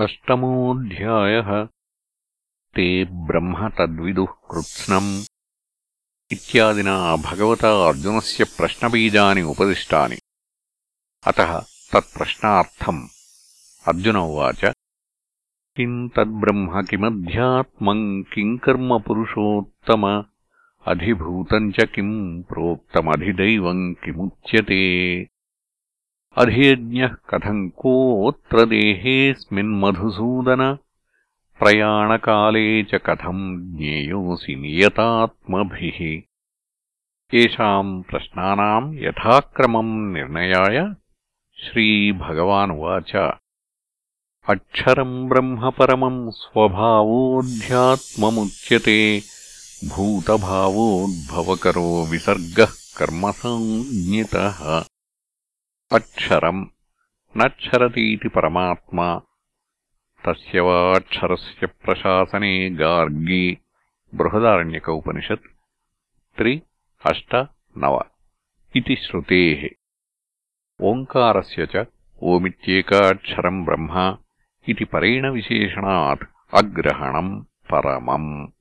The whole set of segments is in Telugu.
अष्टमोऽध्यायः। ते ब्रह्म तद्विदुः कृत्स्नम्। इत्यादिना भगवता अर्जुनस्य प्रश्नबीजानि उपदिष्टानि। अतः तत्प्रश्नार्थम्। अर्जुन उवाच। किम् तद्ब्रह्म किमध्यात्मम् किम् कर्म पुरुषोत्तम? अधिभूतम् च किम् प्रोक्तमधिदैवम् किमुच्यते अधियज्ञः कथम् कोऽत्र देहेऽस्मिन्मधुसूदन प्रयाणकाले च कथम् ज्ञेयोऽसि नियतात्मभिः। येषाम् प्रश्नानाम् यथाक्रमम् निर्णयाय श्रीभगवानुवाच। अक्षरम् ब्रह्म परमम् स्वभावोऽध्यात्ममुच्यते। भूतभावोद्भवकरो विसर्गः कर्मसञ्ज्ञितः అక్షరం నక్షరతీతి పరమాత్మా. తస్య వాక్షరస్య ప్రశాసనే గార్గి. బృహదారణ్యక ఉపనిషత్ త్రి. అష్ట. నవ. ఇది శ్రుతే ఓంకారస్య చ ఓమిత్యేకాక్షరం బ్రహ్మ. ఇది పరేణ విశేషణాత్ అగ్రహణం పరమం.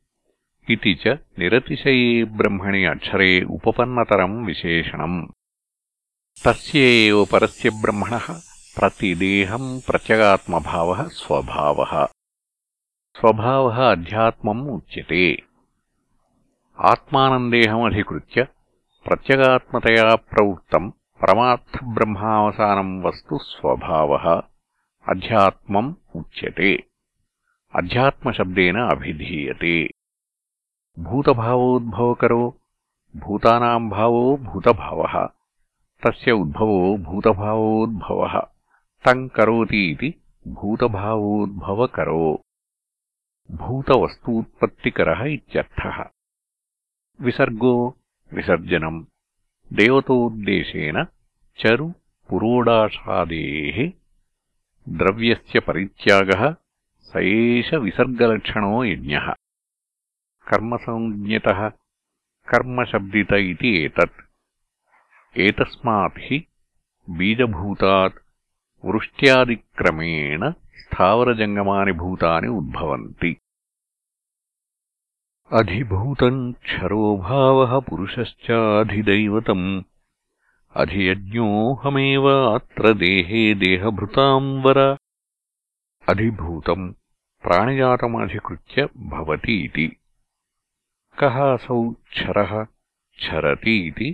ఇది చ నిరతిశయే బ్రహ్మణి అక్షరే ఉపపన్నతరం విశేషణం. తస్యేవ పరస్య బ్రహ్మణ ప్రతిదేహం ప్రత్యగాత్మభావ స్వభావ స్వభావ అధ్యాత్మం ఉచ్యతే. ఆత్మానందేహమధికృత్య ప్రత్యగాత్మతయా ప్రవృత్తం పరమాబ్రహ్మావసానం వస్తు స్వభావ అధ్యాత్మం ఉచ్యతే. అధ్యాత్మశబ్దేన అభిధీయతే. భూతభావోద్భవకరో భూతానాం భావో భూతభావ भावो भूतभावः तस्य उद्भवो भूतभावोद्भवः तम् करोति इति भूतभावोद्भवकरो भूतवस्तूत्पत्तिकरः इत्यर्थः विसर्गो विसर्जनम् देवतोद्देशेन चरु पुरोडाशादेः द्रव्यस्य परित्यागः स एष विसर्गलक्षणो यज्ञः कर्मसञ्ज्ञतः कर्मशब्दित इति एतत् एतस्मात् हि बीजभूतात् वृष्ट्यादिक्रमेण स्थावरजङ्गमानि भूतानि उद्भवन्ति अधिभूतम् क्षरोभावः पुरुषश्चाधिदैवतम् अधियज्ञोऽहमेव अत्र देहे देहभृताम् वर अधिभूतम् प्राणिजातमधिकृत्य भवतीति कः असौ क्षरः क्षरतीति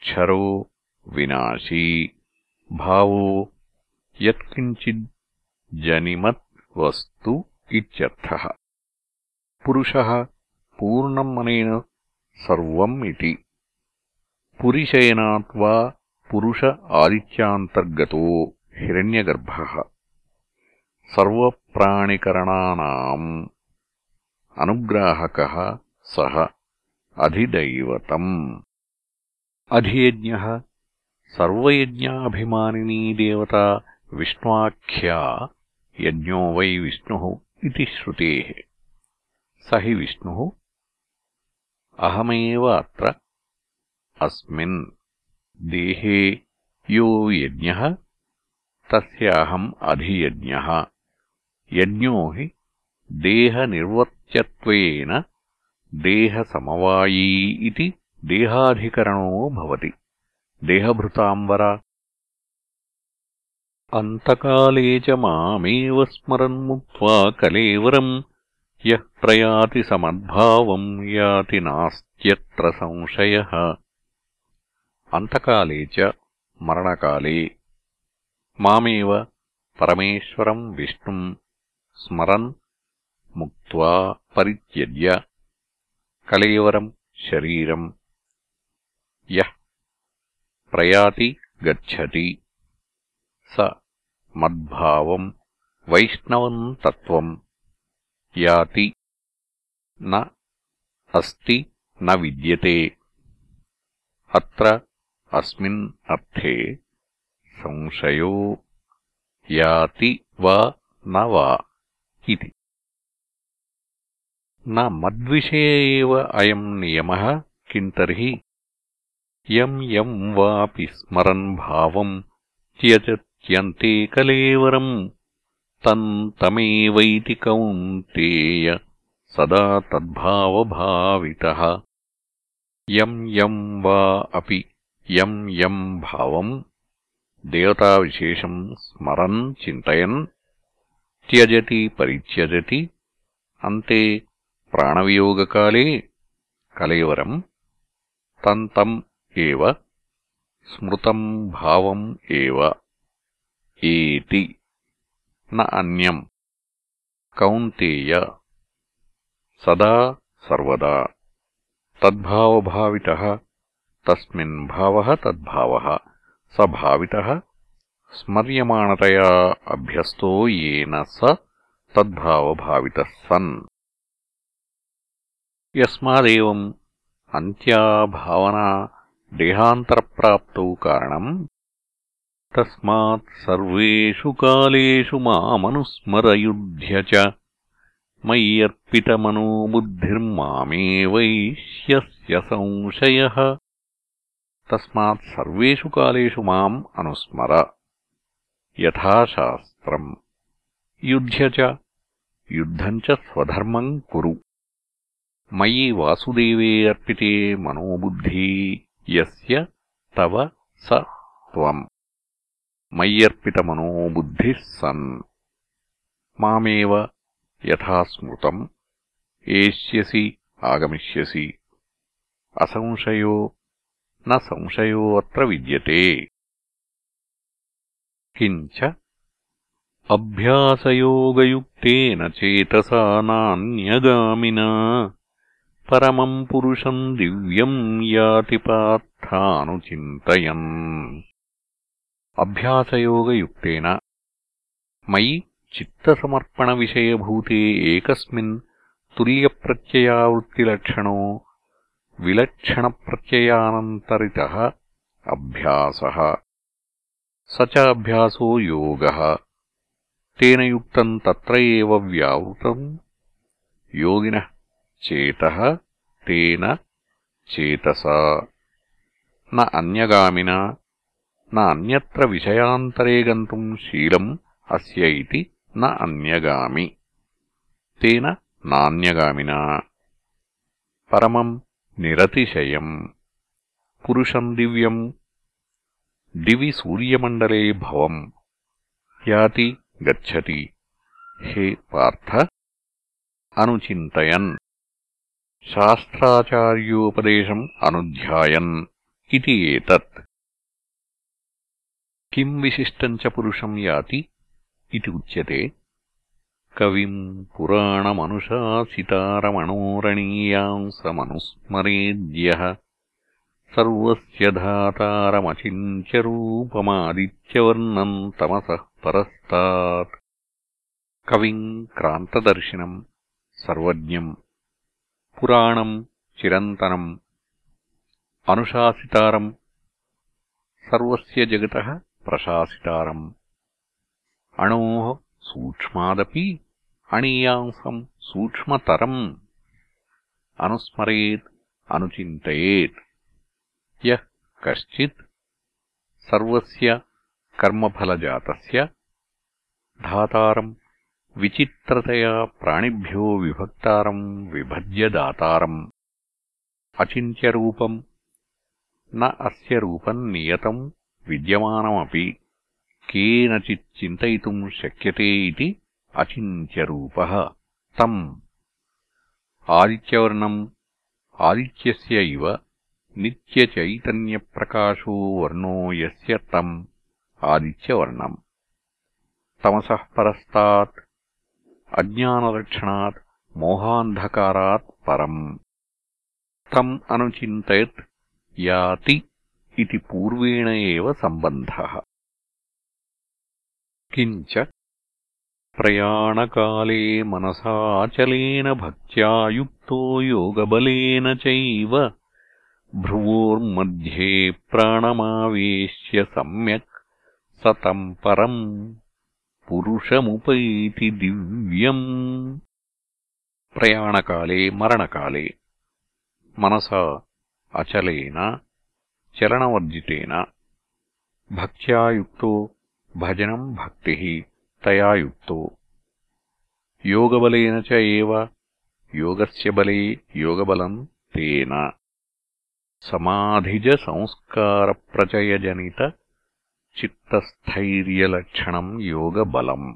क्षरो विनाशी। भावो यत्किञ्चिज्जनिमत् वस्तु इत्यर्थः। पुरुषः पूर्णम् अनेन सर्वम् इति। पुरिशयनात् वा पुरुष आदित्यान्तर्गतो हिरण्यगर्भः। सर्वप्राणिकरणानाम् अनुग्राहकः सः अधिदैवतम् अधियज्ञः सर्वयज्ञाभिमानिनी देवता विष्णुवाख्या यज्ञो वै विष्णुः इति श्रुतेः। स हि विष्णुः अहमेव अत्र अस्मिन् देहे यो यज्ञः तस्य अहम् अधियज्ञः। यज्ञो हि देहनिर्वर्त्यत्वेन देहसमवायी इति देहाधिकरणो भवति देहभृताम् वर अन्तकाले च मामेव स्मरन्मुक्त्वा कलेवरम् यः प्रयाति समद्भावम् याति नास्त्यत्र संशयः अन्तकाले च मरणकाले मामेव परमेश्वरम् विष्णुम् स्मरन् मुक्त्वा परित्यज्य कलेवरम् शरीरम् यः प्रयाति गच्छति। स मद्भावम् वैष्णवम् तत्त्वम् याति न अस्ति न विद्यते। अत्र अस्मिन् अर्थे संशयो याति वा न वा इति। न मद्विषये एव अयम् नियमः किम् तर्हि यम् यम् वापि स्मरन् भावम् त्यजत्यन्ते कलेवरम् तम् तमेवैति कौन्तेय सदा तद्भावभावितः यम् यम् वा अपि यम् यम् भावम् देवताविशेषम् स्मरन् चिन्तयन् त्यजति परित्यजति अन्ते प्राणवियोगकाले कलेवरम् तम् तम् एव स्मृतम् भावम् एव एति न अन्यम् कौन्तेय सदा सर्वदा तद्भावभावितः तस्मिन् भावः तद्भावः स भावितः स्मर्यमाणतया अभ्यस्तो येन स तद्भावभावितः सन् यस्मादेवम् अन्त्या भावना देहान्तरप्राप्तौ कारणम् तस्मात् सर्वेषु कालेषु मामनुस्मरयुध्य च मय्यर्पितमनोबुद्धिर्मामेवैष्यस्य संशयः। तस्मात् सर्वेषु कालेषु माम् अनुस्मर। यथाशास्त्रम्। युध्य च। युद्धम् च स्वधर्मम् कुरु। मयि वासुदेवे अर्पिते मनोबुद्धी यस्य तव स त्वम् मय्यर्पितमनोबुद्धिः सन् मामेव यथा स्मृतम् एष्यसि आगमिष्यसि असंशयो न संशयोऽत्र विद्यते किञ्च अभ्यासयोगयुक्तेन चेतसा नान्यगामिना परमम् पुरुषम् दिव्यम् याति पार्थानुचिन्तयन् अभ्यासयोगयुक्तेन मयि चित्तसमर्पणविषयभूते एकस्मिन् तुल्यप्रत्ययावृत्तिलक्षणो विलक्षणप्रत्ययानन्तरितः अभ्यासः। स च अभ्यासो योगः। तेन युक्तम् तत्र एव व्यावृतम् योगिनः చేతః తేన చేతసా. న అన్యగామినా న అన్యత్ర విషయాంతరే గంతుం శీలం అస్య ఇతి న అన్యగామి. తేన నాన్యగామినా పరమం నిరతిశయం. పురుషం దివ్యం. దివి సూర్యమండలే భవం. యాతి గచ్చతి. హే పార్థ అనుచింతయన్. शास्त्राचार्योपदेशम् अनुध्यायन् इति एतत्। किम् विशिष्टम् च पुरुषम् याति इति उच्यते। कविम् पुराणमनुशासितारमणोरणीयांसमनुस्मरेद्यः सर्वस्य धातारमचिन्त्यरूपमादित्यवर्णम् तमसः परस्तात्। कविम् क्रान्तदर्शिनम् सर्वज्ञम् पुराणम् चिरन्तनम् अनुशासितारम् सर्वस्य जगतः प्रशासितारम्। अणोः सूक्ष्मादपि अणीयांसम् सूक्ष्मतरम्। अनुस्मरेत् अनुचिन्तयेत्। यः कश्चित् सर्वस्य कर्मफलजातस्य धातारम् विचित्रतया प्राणिभ्यो विभक्तारम् विभज्य दातारम् अचिन्त्यरूपम् न अस्य रूपम् नियतम् विद्यमानमपि केनचिच्चिन्तयितुम् शक्यते इति अचिन्त्यरूपः तम् आदित्यवर्णम् आदित्यस्य इव नित्यचैतन्यप्रकाशो वर्णो यस्य तम् आदित्यवर्णम् तमसः परस्तात् अज्ञानलक्षणात् मोहान्धकारात् परम्। तम् अनुचिन्तयत् याति इति पूर्वेण एव सम्बन्धः। किञ्च प्रयाणकाले मनसाचलेन भक्त्या युक्तो योगबलेन चैव भ्रुवोर्मध्ये प्राणमावेश्य सम्यक् स तम् परम् पुरुषमुपैति दिव्यम् प्रयाणकाले मरणकाले मनसा अचलेन चलनवर्जितेन भक्त्या युक्तो भजनम् भक्तिः तया युक्तो योगबलेन च एव योगस्य बले योगबलम् तेन समाधिजसंस्कारप्रचयजनितचित्तस्थैर्यलक्षणम् योगबलम्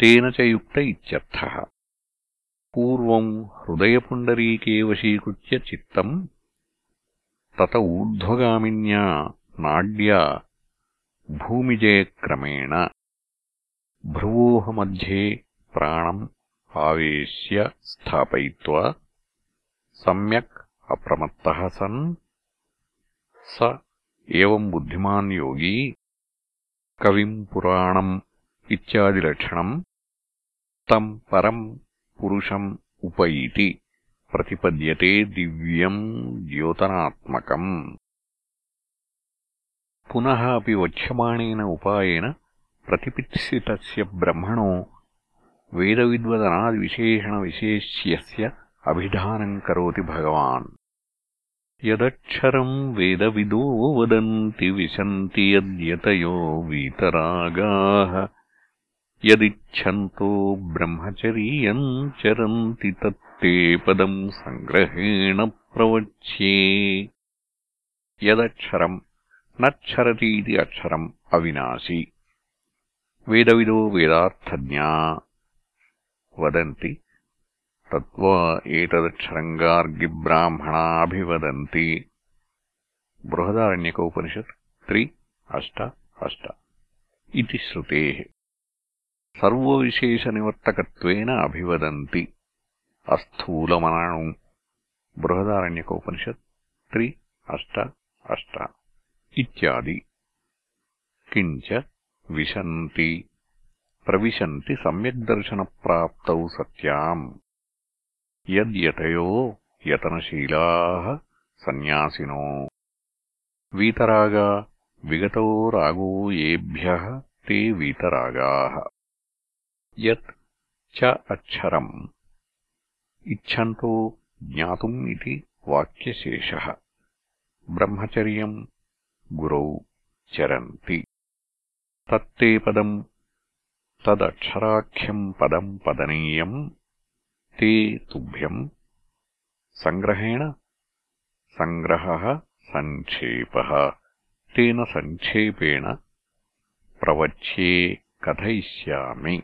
तेन च युक्त इत्यर्थः पूर्वम् हृदयपुण्डरीके वशीकृत्य चित्तम् तत ऊर्ध्वगामिन्या नाड्या भूमिजयक्रमेण भ्रुवोः मध्ये प्राणम् आवेश्य स्थापयित्वा सम्यक् अप्रमत्तः सन् स एवम् बुद्धिमान् योगी कविम् पुराणम् इत्यादिलक्षणम् तम् परम् पुरुषम् उपैति प्रतिपद्यते दिव्यम् द्योतनात्मकम् पुनः अपि वक्ष्यमाणेन उपायेन प्रतिपित्सितस्य ब्रह्मणो वेदविद्वदनादिविशेषणविशेष्यस्य अभिधानम् करोति भगवान् यदक्षरम् वेदविदो वदन्ति विशन्ति यद्यतयो वीतरागाः। यदिच्छन्तो ब्रह्मचर्यम् चरन्ति तत्ते पदम् सङ्ग्रहेण प्रवच्ये। यदक्षरम् नक्षरतीति अक्षरम् अविनाशि। वेदविदो वेदार्थज्ञा वदन्ति तत्त्वा एतदक्षरम् गार्गिब्राह्मणाभिवदन्ति बृहदारण्यकोपनिषत् अष्ट अष्ट इति श्रुतेः। सर्वविशेषनिवर्तकत्वेन अभिवदन्ति। अस्थूलमनणु। बृहदारण्यकोपनिषत् त्रि अष्ट अष्ट इत्यादि। किञ्च विशन्ति। प्रविशन्ति सम्यग्दर्शनप्राप्तौ सत्याम्। యద్యతయో యతనశీలాः సన్యాసినో. వీతరాగా విగతో రాగో ఏభ్యः ते వీతరాగాः. యత్ చ అక్షరం. ఇచ్ఛంతో జ్ఞాతుం ఇది వాక్యశేషः. బ్రహ్మచర్యం గురౌ చరంతి. తత్తే పదం తదక్షరాఖ్యం పదం పదనీయం ते तुभ्यम् सङ्ग्रहेण सङ्ग्रहः सङ्क्षेपः तेन सङ्क्षेपेण प्रवच्ये कथयिष्यामि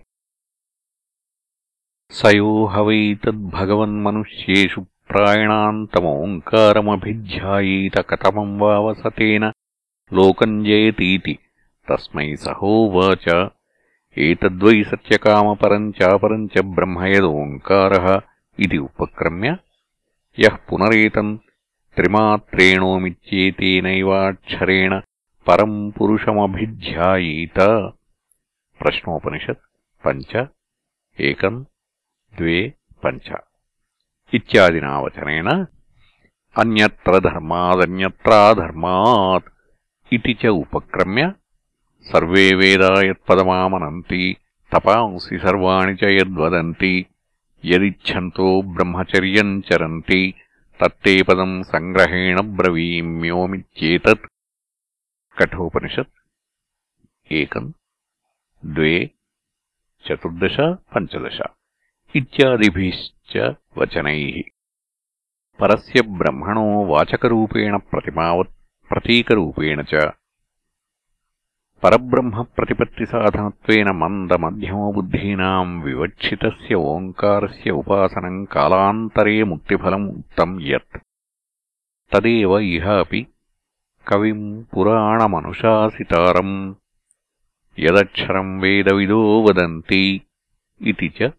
स यो ह वैतद्भगवन्मनुष्येषु प्रायणान्तमोङ्कारमभिध्यायेत कथमम् वावसतेन लोकम् जयतीति तस्मै सहोवाच एतद्वै सत्यकामपरम् चापरम् च ब्रह्म यदोङ्कारः इति उपक्रम्य यः पुनरेतम् त्रिमात्रेणोमित्येतेनैवाक्षरेण परम् पुरुषमभिध्यायीत प्रश्नोपनिषत् पञ्च एकम् द्वे पञ्च इत्यादिना वचनेन अन्यत्र धर्मादन्यत्राधर्मात् इति च సర్వే వేదాయత్పదమామనంతి తపాంసి సర్వాణి చ యద్వదంతి యదిచ్ఛంతో బ్రహ్మచర్యం చరంతి తత్తే పదం సంగ్రహేణ బ్రవీమ్యోమిత్యేత కఠోపనిషత్ ఏకం ద్వే చతుర్దశ పంచదశ ఇత్యాదిభిశ్చ వచనై. పరస్య బ్రహ్మణో వాచకరూపేణ ప్రతిమావత్ ప్రతీకరూపేణ చ परब्रह्मप्रतिपत्तिसाधनत्वेन मन्दमध्यमबुद्धीनाम् विवक्षितस्य ओङ्कारस्य उपासनम् कालान्तरे मुक्तिफलम् उक्तम् यत् तदेव इह अपि कविम् पुराणमनुशासितारम् यदक्षरम् वेदविदो वदन्ति इति च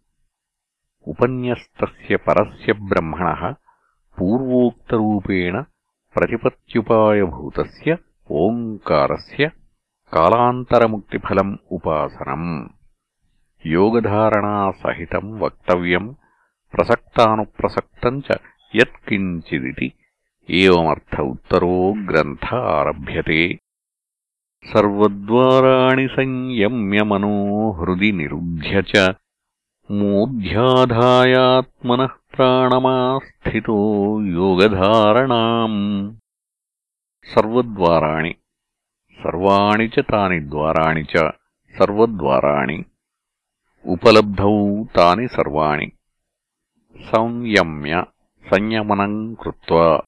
उपन्यस्तस्य परस्य ब्रह्मणः पूर्वोक्तरूपेण प्रतिपत्त्युपायभूतस्य ओङ्कारस्य कालान्तरमुक्तिफलम् उपासनम् योगधारणासहितम् वक्तव्यम् प्रसक्तानुप्रसक्तम् च यत्किञ्चिदिति एवमर्थ उत्तरो ग्रन्थ आरभ्यते सर्वद्वाराणि संयम्य मनो हृदि निरुध्य च मूर्ध्याधायात्मनः प्राणमास्थितो योगधारणाम् సర్వాణి తాని ద్వారాణి సర్వద్వారాణి. ఉపలబ్ధౌ తాని సర్వాణి. సంయమ్య సంయమనం కృత్వా.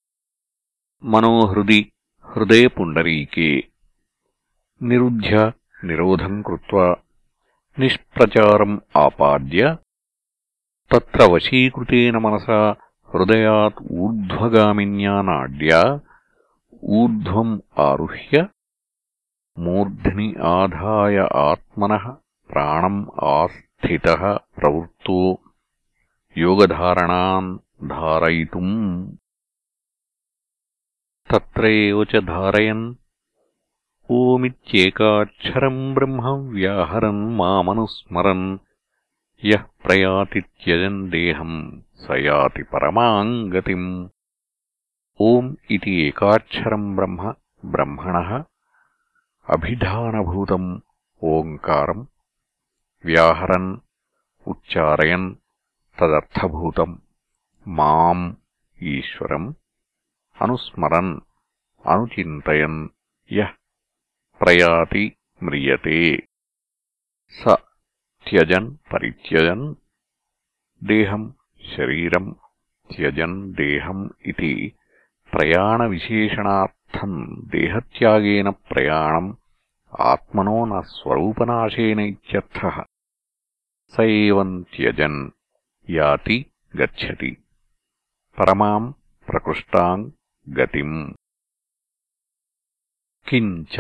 మనోహృది హృదయ పుండరీకే. నిరుధ్య నిరోధం కృత్వా. నిష్ప్రచారం ఆపాద్య. తత్ర వశీకృతేన మనసా హృదయాత్ ఊర్ధ్వగామిన్యా నాడ్యా. ఊర్ధ్వం ఆరుహ్య మూర్ధ్ని ఆధాయ ఆత్మనः ప్రాణం ఆస్థితः ప్రవృత్తో యోగధారణాన్ ధారయితుम् తత్ర ఏవ చ ధారయన్ ఓమిత్యేకాక్షరం బ్రహ్మ వ్యాహరన్ మామనుస్మరన్ యః ప్రయాతి త్యజన్ దేహం స యాతి పరమాం గతిम् ఓం ఇతి ఏకాక్షరం బ్రహ్మ బ్రహ్మణः అభిధానభూతం ఓంకారం వ్యాహరన్ ఉచ్చారయన్ తదర్థభూతం మాం ఈశ్వరం అనుస్మరన్ అనుచింతయన్ యః ప్రయాతి మ్రియతే స త్యజన్ పరిత్యజన్ దేహం శరీరం త్యజన్ దేహం ఇది ప్రయాణవిశేషణార్థం దేహత్యాగేన ప్రయాణం ఆత్మనో న స్వరూపనాశేన ఇత్యర్థः స ఏవం త్యజన్ యాతి గచ్చతి పరమాం ప్రకృష్టాం గతిम् కించ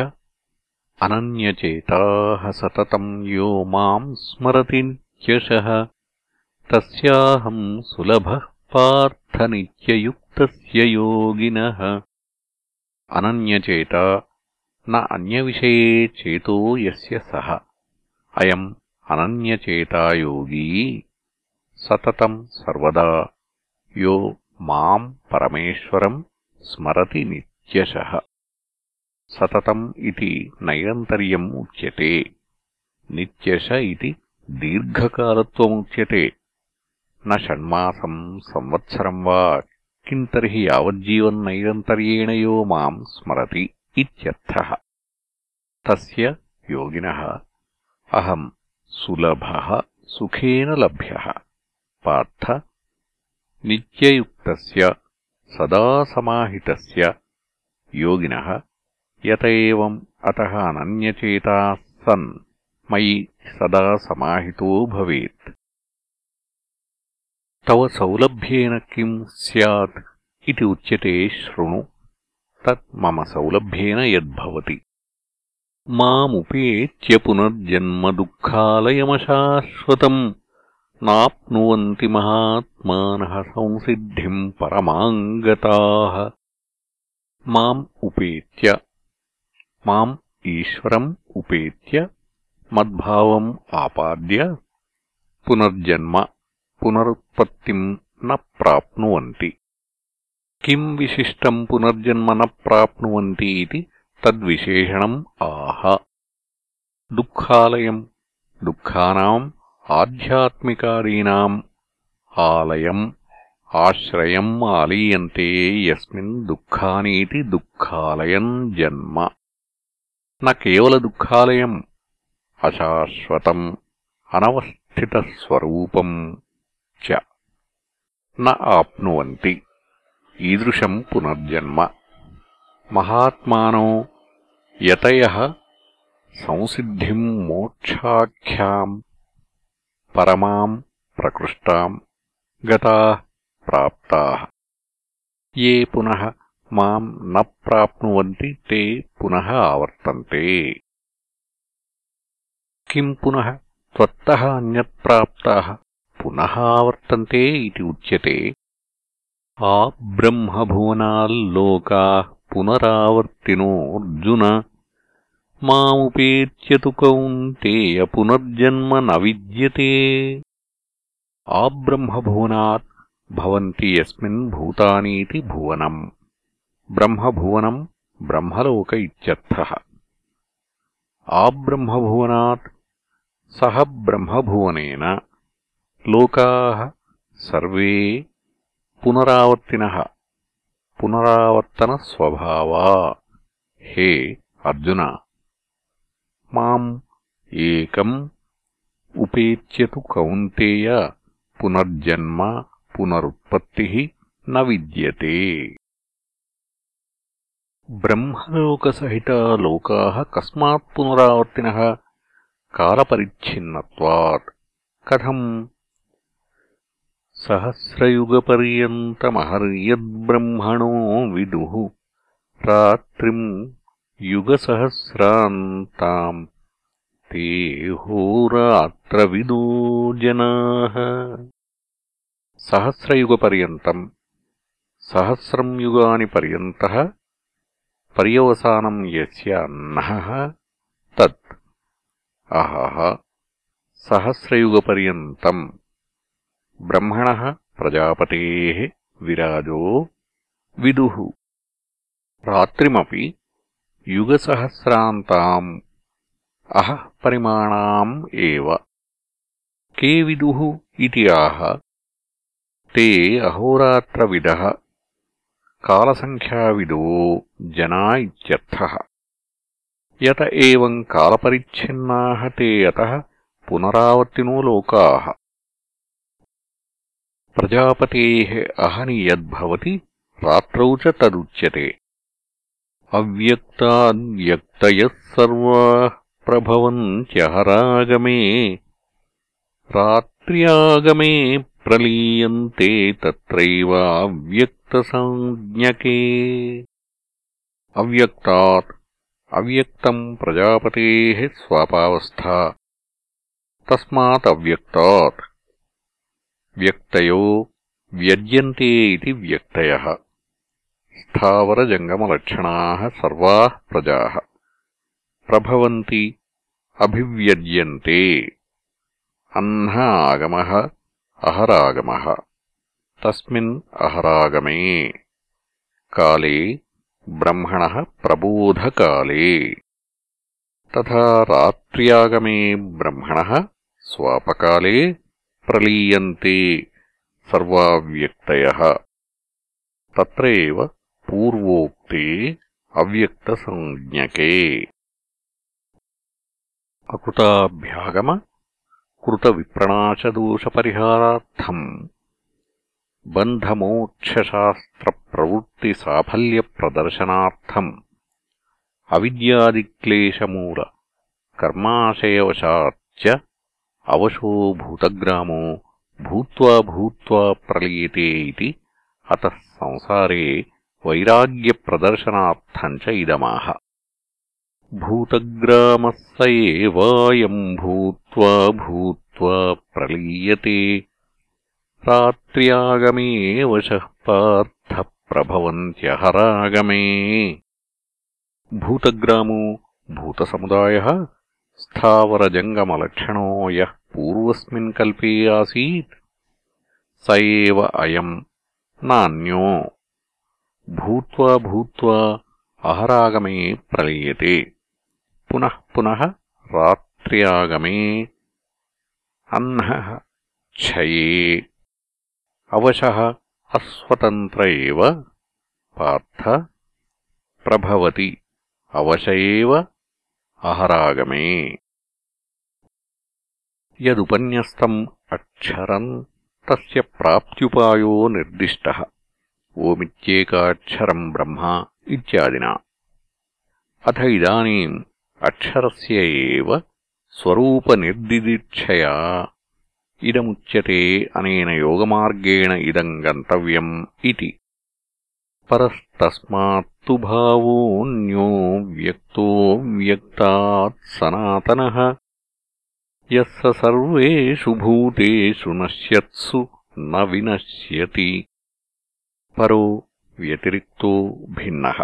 అనన్యచేతాः సతతం యో మాం స్మరతి నిత్యశः తస్యాహం సులభः పార్థ నిత్యయుక్తస్య యోగినः అనన్యచేత న అన్యవిషయే చేతో యస్య సః అయం అనన్యచేతా యోగీ సతతం సర్వదా. యో మాం పరమేశ్వరం స్మరతి నిత్యశः. సతతం ఇది నైరంతర్యం ఉచ్యతే నిత్యశ ఇది దీర్ఘకాలత్వముచ్యతే. న షణ్మాసం సంవత్సరం వా కిం తర్హి యావజ్జీవన్నైరంతర్యేణ యో మాం స్మరతి ఇత్యర్థः తస్య యోగినः అహం సులభः సుఖేన లభ్యः పార్థ నిత్యయుక్తస్య సదా సమాహితస్య యోగినः యత ఏవం అతः అనన్యచేతాः సన్ మయి సదా సమాహితో భవేత్ తవ సౌలభ్యేన కిం స్యాత్ ఇది ఉచ్యతే శృణు తత్ మమ సౌలభ్యేన యద్భవతి. మాముపేత్య పునర్జన్మ దుఃఖాలయమశాశ్వతం నాప్నువంతి మహాత్మానः సంసిద్ధిం పరమాం గతాः మాం ఉపేత్య మాం ఈశ్వరం ఉపేత్య మద్భావం ఆపాద్య పునర్జన్మ పునరుత్పత్తిం న ప్రాప్నువంతి. కిం విశిష్టం పునర్జన్మ న ప్రాప్నువంతి ఇది తద్విశేషణం ఆహ. దుఃఖాలయం దుఃఖానాం ఆధ్యాత్మికాదీనాం ఆలయం ఆశ్రయం ఆలీయంతే యస్మిన్ దుఃఖానీతి దుఃఖాలయం జన్మ. న కేవల దుఃఖాలయం అశాశ్వతం అనవస్థితస్వరూపం చ న ఆప్నువంతి। ఈదృశం పునర్జన్మ। మహాత్మానో యతయः సంసిద్ధిం మోక్షాఖ్యాం। పరమాం ప్రకృష్టాం గతాः ప్రాప్తాः। ఏ పునః మాం న ప్రాప్నువంతి తే పునః ఆవర్తంతే। కిం పునః త్వత్తः అన్యత్ప్రాప్తాः పునః ఆవర్తంతే ఇది ఉచ్యతే. ఆ బ్రహ్మభువనాల్లోకాः పునరావర్తినోऽర్జున. మాముపేత్య తు కౌంతేయ పునర్జన్మ న విద్యతే. ఆ బ్రహ్మభువనాత్ భవంతి యస్మిన్ భూతానీతి భువనం. బ్రహ్మభువనం బ్రహ్మలోక ఇత్యర్థः. ఆ బ్రహ్మభువనాత్ సహ బ్రహ్మభువనేన. లోకాः సర్వే పునరావర్తినః పునరావర్తనస్వభావా హే అర్జున మాం ఏకం ఉపేత్యతు కౌంతేయ పునర్జన్మ పునరుత్పత్తిః న విద్యతే. బ్రహ్మలోకసహితా లోకాः కస్మాత్ పునరావర్తినः కాలపరిచ్ఛిన్నత్వాत् కథం सहस्रयुगपर्यन्तमहर्यद्ब्रह्मणो विदुः रात्रिम् युगसहस्रान्ताम् ते होरात्रविदो जनाः सहस्रयुगपर्यन्तम् सहस्रम् युगानि पर्यन्तः पर्यवसानम् यस्य अन्नः तत् अहः सहस्रयुगपर्यन्तम् ब्रह्मणः प्रजापतेः विराजो विदुः रात्रिमपि युगसहस्रान्ताम् अहः परिमाणाम् एव के विदुः इति आह ते अहोरात्रविदः कालसङ्ख्याविदो जना इत्यर्थः यत एवम् कालपरिच्छिन्नाः ते अतः पुनरावर्तिनो लोकाः प्रजापतेः अहनि रात्रौ च तदुच्यते। अव्यक्ताद्व्यक्तयः सर्वाः प्रभवन्त्यहरागमे रात्र्यागमे प्रलीयन्ते तत्रैवाव्यक्तसञ्ज्ञके अव्यक्तात् अव्यक्तम् प्रजापतेः स्वापावस्था तस्मादव्यक्तात् వ్యక్తయో వ్యజ్యంతే ఇది వ్యక్తయ. స్థావరజంగమలక్షణా సర్వా ప్రజా. ప్రభవంతి అభివ్యజ్యంతే. అన్న ఆగమ అహరాగమ. తస్మిన్ అహరాగమే. కాలే బ్రహ్మణ ప్రబోధకాలే. తథా రాత్ర్యాగమే బ్రహ్మణ స్వాపకాలే ప్రలీయంతే సర్వావ్యక్తయః. తత్ర ఏవ పూర్వోక్తే అవ్యక్తసంజ్ఞకే. అకుటాభ్యాగమ కృతవిప్రణాశదోషపరిహారార్థం. బంధమోక్షశాస్త్రప్రవృత్తిసాఫల్యప్రదర్శనార్థం. అవిద్యాదిక్లేశమూల కర్మాశయవశాచ్చ अवशो भूतग्रामो भूत्वा भूत्वा प्रलीयते इति अतः संसारे वैराग्यप्रदर्शनार्थम् च इदमाह भूतग्रामः स एवायम् भूत्वा भूत्वा प्रलीयते रात्र्यागमे वशः पार्थः प्रभवन्त्यहरागमे भूतग्रामो भूतसमुदायः स्थावरजङ्गमलक्षणो यः पूर्वस्मिन् कल्पे आसीत् स एव अयम् नान्यो भूत्वा भूत्वा अहरागमे प्रलीयते पुनः पुनः रात्र्यागमे अह्नः क्षये अवशः अस्वतन्त्र एव पार्थ प्रभवति अवश एव అహరాగమే. యదుపన్యస్తం అక్షరం తస్య ప్రాప్త్యుపాయో నిర్దిష్ట. ఓమిత్యేకాక్షరం బ్రహ్మ ఇత్యాదినా. అథ ఇదానీम् అక్షరస్య ఏవ స్వరూపనిర్దిదీక్షయా. ఇదముచ్యతే అనేన యోగమార్గేణ ఇదం గంతవ్యం ఇది. परस्तस्मात्तु भावोऽन्यो व्यक्तो व्यक्तात् सनातनः यः स सर्वेषु भूतेषु नश्यत्सु न विनश्यति परो व्यतिरिक्तो भिन्नः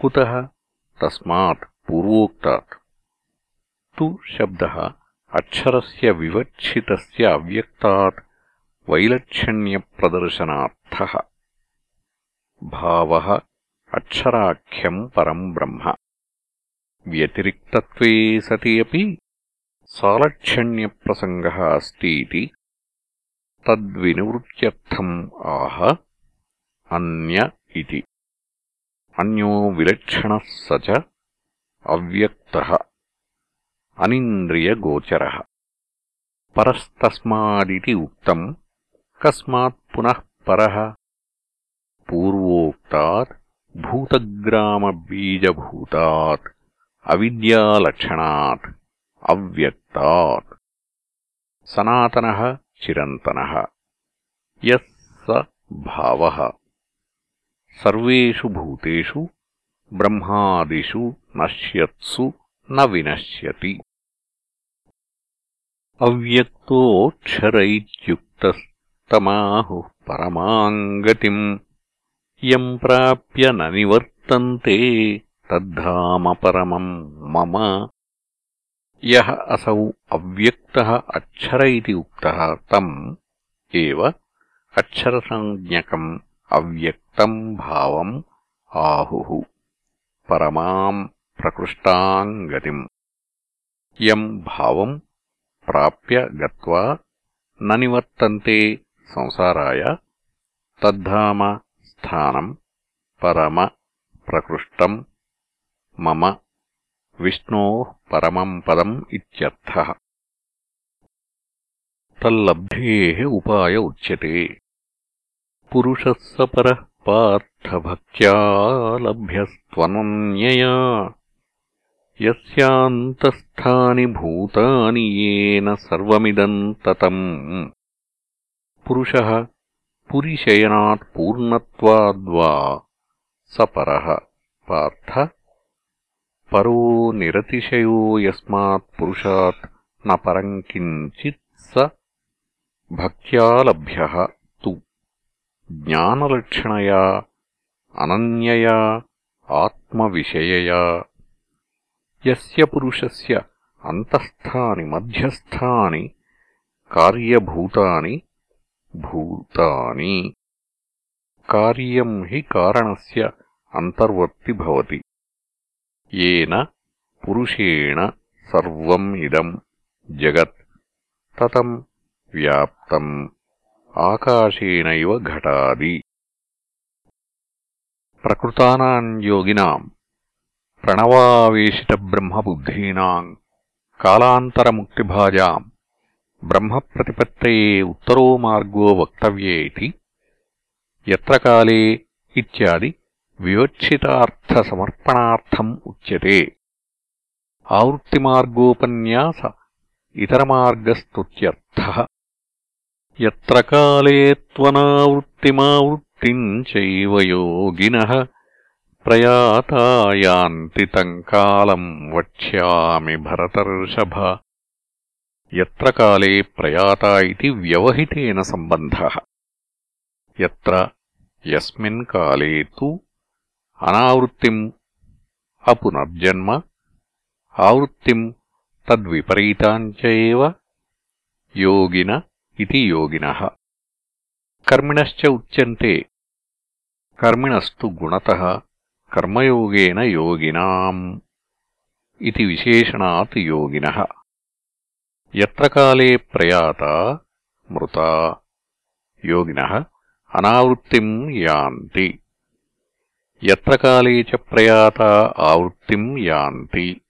कुतः तस्मात् पूर्वोक्तात् तु शब्दः अक्षरस्य विवक्षितस्य अव्यक्तात् वैलक्षण्यप्रदर्शनार्थः భావ అక్షరాఖ్యం పరం బ్రహ్మ. వ్యతిరిక్తత్వే సతి అపి సాలక్షణ్యప్రసంగः అస్తీతి తద్వినివృత్త్యర్థం ఆహ అన్య ఇది. అన్యో విలక్షణ స అవ్యక్త అవ్యక్తः అనింద్రియగోచరः. పరస్తస్మాదితి ఉక్తం కస్మాత్ పునః పర पूर्वोक्तात् भूतग्रामबीजभूतात् अविद्यालक्षणात् अव्यक्तात्। सनातनः चिरन्तनः। यः स भावः। सर्वेषु भूतेषु ब्रह्मादिषु नश्यत्सु न विनश्यति। अव्यक्तोऽक्षर इत्युक्तस्तमाहुः परमाम् यम् प्राप्य न निवर्तन्ते तद्धाम परमम् मम यः असौ अव्यक्तः अक्षर इति उक्तः तम् एव अक्षरसञ्ज्ञकम् अव्यक्तम् भावम् आहुः परमाम् प्रकृष्टाम् गतिम् यम् भावम् प्राप्य गत्वा न निवर्तन्ते संसाराय तद्धाम स्थानम् परम प्रकृष्टम् मम विष्णोः परमम् पदम् इत्यर्थः तल्लब्धेः उपाय उच्यते पुरुषः स परः पार्थभक्त्या लभ्यस्त्वनन्यया यस्यान्तस्थानि भूतानि येन सर्वमिदम् ततम् पुरुषः पुरिशयनात् पूर्णत्वाद्वा स परः पार्थ। परो निरतिशयो यस्मात् पुरुषात् न परम् किञ्चित् स भक्त्या लभ्यः तु। ज्ञानलक्षणया अनन्यया आत्मविषयया। यस्य पुरुषस्य अन्तःस्थानि मध्यस्थानि कार्यभूतानि भूतानि कार्यम् हि कारणस्य अन्तर्वर्ति भवति येन पुरुषेण सर्वम् इदम् जगत् ततम् व्याप्तम् आकाशेनैव घटादि प्रकृतानाम् योगिनाम् प्रणवावेशितब्रह्मबुद्धीनाम् कालान्तरमुक्तिभाजाम् ब्रह्मप्रतिपत्तये उत्तरो मार्गो वक्तव्ये इति यत्र काले इत्यादि विवक्षितार्थसमर्पणार्थम् उच्यते आवृत्तिमार्गोपन्यास इतरमार्गस्तुत्यर्थः यत्र काले त्वनावृत्तिमावृत्तिम् चैव योगिनः प्रयाता यान्ति तम् कालम् वक्ष्यामि भरतर्षभ యత్ర కాలే ప్రయాత ఇది వ్యవహితేన సంబంధः. యత్ర యస్మిన్ కాలే తు అనావృత్తిం అపునర్జన్మ ఆవృత్తిం తద్విపరీతాంచ ఏవ యోగిన ఇది యోగినః. కర్మిణశ్చ ఉచ్యంతే కర్మిణస్తు గుణతః కర్మయోగేన యోగినాం. ఇది విశేషణాత్ యోగినః. యత్ర కాలే ప్రయాత మృత యోగిన అనావృత్తిం యాంతి. ఎత్ర కాలే చ ప్రయాత ఆవృత్తిం యాంతి.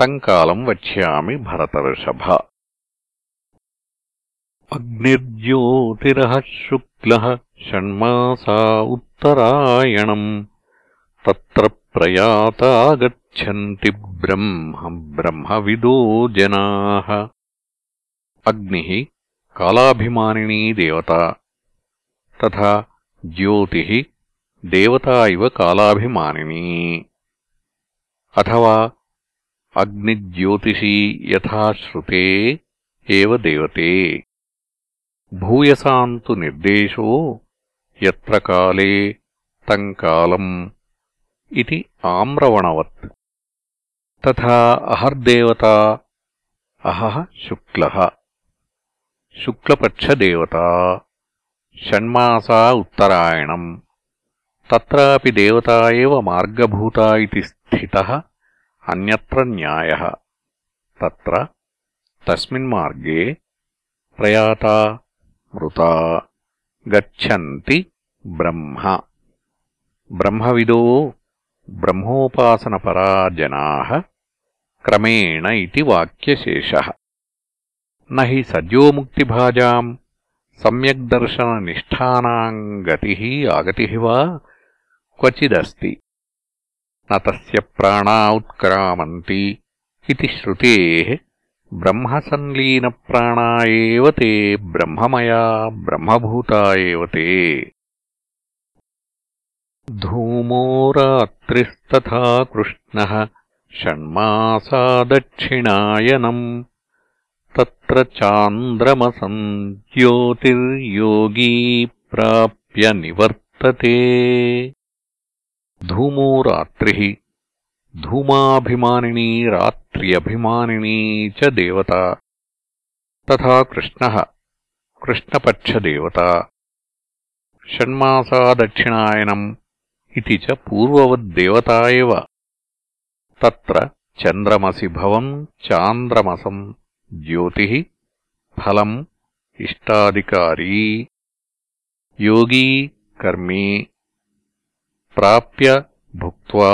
తం కాలం వక్ష్యామి భరతర్షభ. అగ్నిర్జ్యోతిరః శుక్లః షణ్మాసా ఉత్తరాయణం. తత్ర ప్రయాత గచ్చంతి బ్రహ్మ బ్రహ్మవిదో జనా. అగ్ని కాలాభిమానినీ దేవత త్యోతి దేవత ఇవ కాలాభిమానినీ అథవా అగ్నిజ్యోతిషీ యథాశ్రుతే దేవతే భూయసాంతు నిర్దేశో ఎత్ర కాలే తం కాలం ఇది ఆమ్రవణవత్ తథా అహర్దేవత అహ శుక్ల शुक्लपक्षदेवता षण्मासा उत्तरायणम् तत्रापि देवता एव मार्गभूता इति स्थितः अन्यत्र न्यायः तत्र तस्मिन्मार्गे प्रयाता मृता गच्छन्ति ब्रह्म ब्रह्मविदो ब्रह्मोपासनपरा जनाः क्रमेण इति वाक्यशेषः न हि सद्योमुक्तिभाजाम् सम्यग्दर्शननिष्ठानाम् गतिः आगतिः वा क्वचिदस्ति न तस्य प्राणा उत्क्रामन्ति इति श्रुतेः ब्रह्मसंलीनप्राणा एव ते ब्रह्ममया ब्रह्मभूता एव ते धूमो रात्रिस्तथा कृष्णः षण्मासा दक्षिणायनम् तत्र चान्द्रमसम् ज्योतिर्योगी प्राप्य निवर्तते। धूमो रात्रिः। धूमाभिमानिनी रात्र्यभिमानिनी च देवता। तथा कृष्णः। कृष्णपक्षदेवता षण्मासा दक्षिणायनम् इति च पूर्ववद्देवता एव। तत्र चन्द्रमसि भवम् चान्द्रमसम् ज्योतिः फलम् इष्टाधिकारी योगी कर्मी प्राप्य भुक्त्वा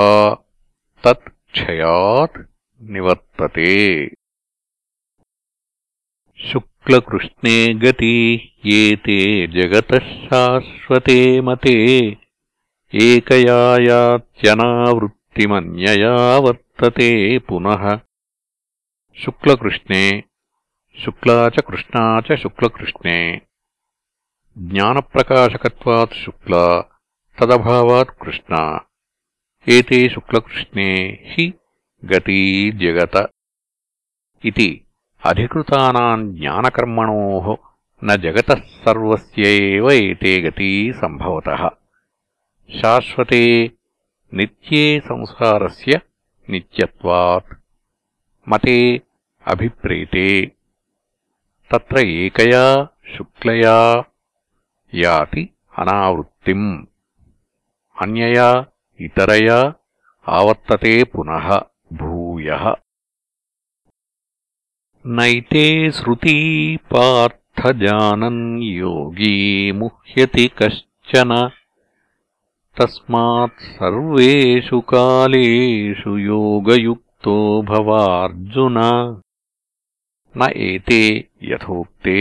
तत् क्षयात् निवर्तते शुक्लकृष्णे गति ये ते जगतः शाश्वते मते एकया यात्यनावृत्तिमन्यया वर्तते पुनः శుక్లకృష్ణే శుక్లా చ కృష్ణా శుక్లకృష్ణే. జ్ఞానప్రకాశకత్వాత్ శుక్ల తదభావాత్ కృష్ణ. ఏతే శుక్లకృష్ణే హి గతీ జగత. ఇది అధికృతానాం జ్ఞానకర్మణోః న జగత సర్వస్య ఏతే గతీ సంభవతః. శాశ్వతే నిత్యే సంసారస్య నిత్యత్వాత్ మతే అభిప్రేతే తత్ర ఏకయా శుక్లయా యాతి అనావృత్తిం అన్యయా ఇతరయా ఆవర్తతే పునః భూయ నైతే శృతీ పార్థజానన్ యోగీ ముహ్యతి కశ్చన తస్మాత్ సర్వేషు కాలేషు యోగయుక్ योगयुक्तो भवार्जुन न एते यथोक्ते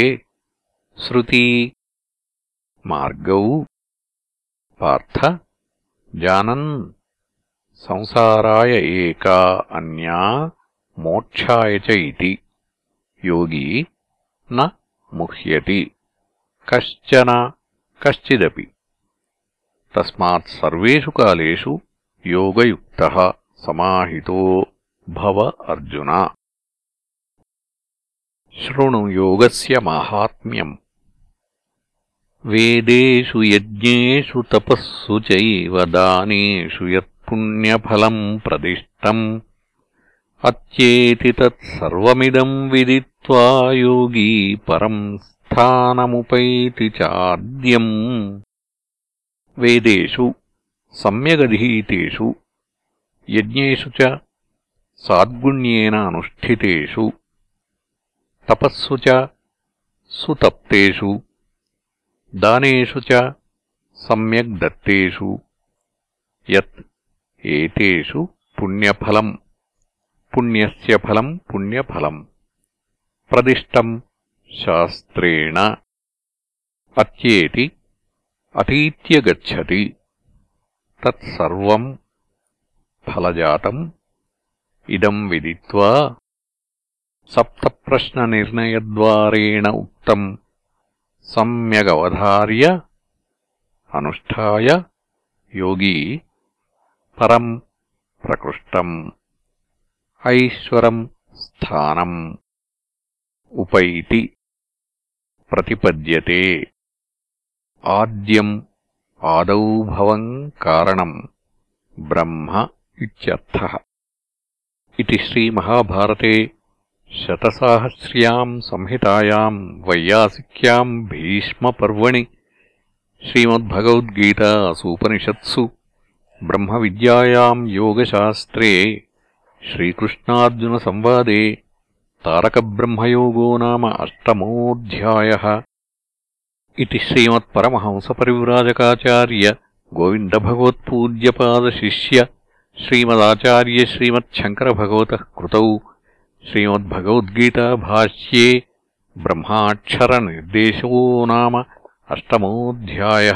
श्रुती मार्गौ पार्थ जानन् संसाराय एका अन्या मोक्षाय च इति योगी न मुह्यति कश्चन कश्चिदपि तस्मात् सर्वेषु कालेषु योगयुक्तः समाहितो భవ అర్జున. శృణు యోగస్య మాహాత్మ్యం. వేదేషు యజ్ఞు తపస్సు చైవ యత్పుణ్యఫలం ప్రదిష్టం. అత్యేతి తత్సర్వమిదం విదిత్వా యోగీ పరం స్థానముపైతి చాద్యం. వేదేషు సమ్యగధీతేషు యజ్ఞేషు చ సాద్గుణ్యేన అనుష్ఠితేషు. తపస్సు చ సుతప్తేషు. దానేషు చ సమ్యగ్ దత్తేషు. యత్ ఏతేషు పుణ్యఫలం. పుణ్యస్య ఫలం పుణ్యఫలం. ప్రదిష్టం శాస్త్రేణ. అత్యేతి అతీత్యగచ్చతి. తత్సర్వం ఫలజాతం इदम् विदित्वा सप्तप्रश्ननिर्णयद्वारेण उक्तम् सम्यगवधार्य अनुष्ठाय योगी परम् प्रकृष्टम् ऐश्वरम् स्थानम् उपैति प्रतिपद्यते आद्यम् आदौ भवम् कारणम् ब्रह्म इत्यर्थः इति श्रीमहाभारते शतसाहस्र्याम् संहितायाम् वैयासिक्याम् भीष्मपर्वणि श्रीमद्भगवद्गीतासूपनिषत्सु ब्रह्मविद्यायाम् योगशास्त्रे श्रीकृष्णार्जुनसंवादे तारकब्रह्मयोगो नाम अष्टमोऽध्यायः इति श्रीमत्परमहंसपरिव्राजकाचार्य गोविन्दभगवत्पूज्यपादशिष्य శ్రీమదాచార్య శ్రీమద్భగవద్గీతా భాష్యే శ్రీమద్భగవద్గీతాభాష్యే బ్రహ్మాక్షరనిర్దేశో నామ అష్టమోధ్యాయ